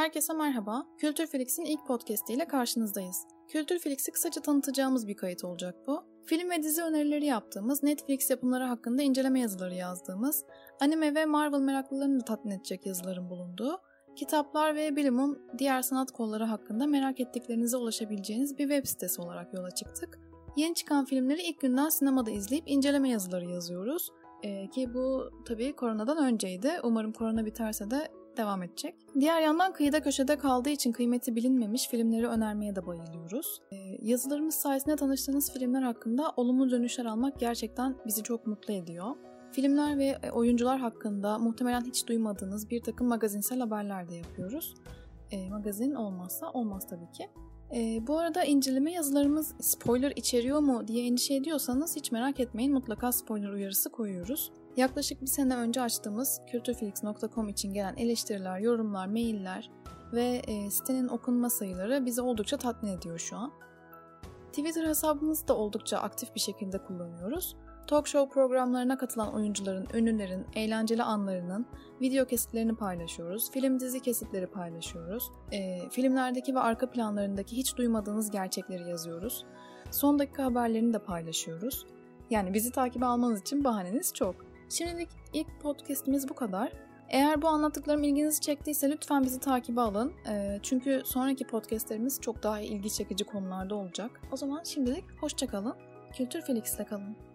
Herkese merhaba. Kültür Felix'in ilk podcast ile karşınızdayız. Kültür Felix'i kısaca tanıtacağımız bir kayıt olacak bu. Film ve dizi önerileri yaptığımız, Netflix yapımları hakkında inceleme yazıları yazdığımız, anime ve Marvel meraklılarını da tatmin edecek yazıların bulunduğu, kitaplar ve bilimum diğer sanat kolları hakkında merak ettiklerinize ulaşabileceğiniz bir web sitesi olarak yola çıktık. Yeni çıkan filmleri ilk günden sinemada izleyip inceleme yazıları yazıyoruz. Ee, ki bu tabii koronadan önceydi. Umarım korona biterse de devam edecek. Diğer yandan kıyıda köşede kaldığı için kıymeti bilinmemiş filmleri önermeye de bayılıyoruz. Ee, yazılarımız sayesinde tanıştığınız filmler hakkında olumlu dönüşler almak gerçekten bizi çok mutlu ediyor. Filmler ve e, oyuncular hakkında muhtemelen hiç duymadığınız bir takım magazinsel haberler de yapıyoruz. E, magazin olmazsa olmaz tabii ki. E, bu arada inceleme yazılarımız spoiler içeriyor mu diye endişe ediyorsanız hiç merak etmeyin mutlaka spoiler uyarısı koyuyoruz. Yaklaşık bir sene önce açtığımız kültürfelix.com için gelen eleştiriler, yorumlar, mailler ve e, sitenin okunma sayıları bizi oldukça tatmin ediyor şu an. Twitter hesabımızı da oldukça aktif bir şekilde kullanıyoruz. Talk show programlarına katılan oyuncuların, ünlülerin, eğlenceli anlarının video kesitlerini paylaşıyoruz. Film dizi kesitleri paylaşıyoruz. E, filmlerdeki ve arka planlarındaki hiç duymadığınız gerçekleri yazıyoruz. Son dakika haberlerini de paylaşıyoruz. Yani bizi takip almanız için bahaneniz çok. Şimdilik ilk podcastimiz bu kadar. Eğer bu anlattıklarım ilginizi çektiyse lütfen bizi takibe alın. E, çünkü sonraki podcastlerimiz çok daha ilgi çekici konularda olacak. O zaman şimdilik hoşçakalın. Kültür Felix'le kalın.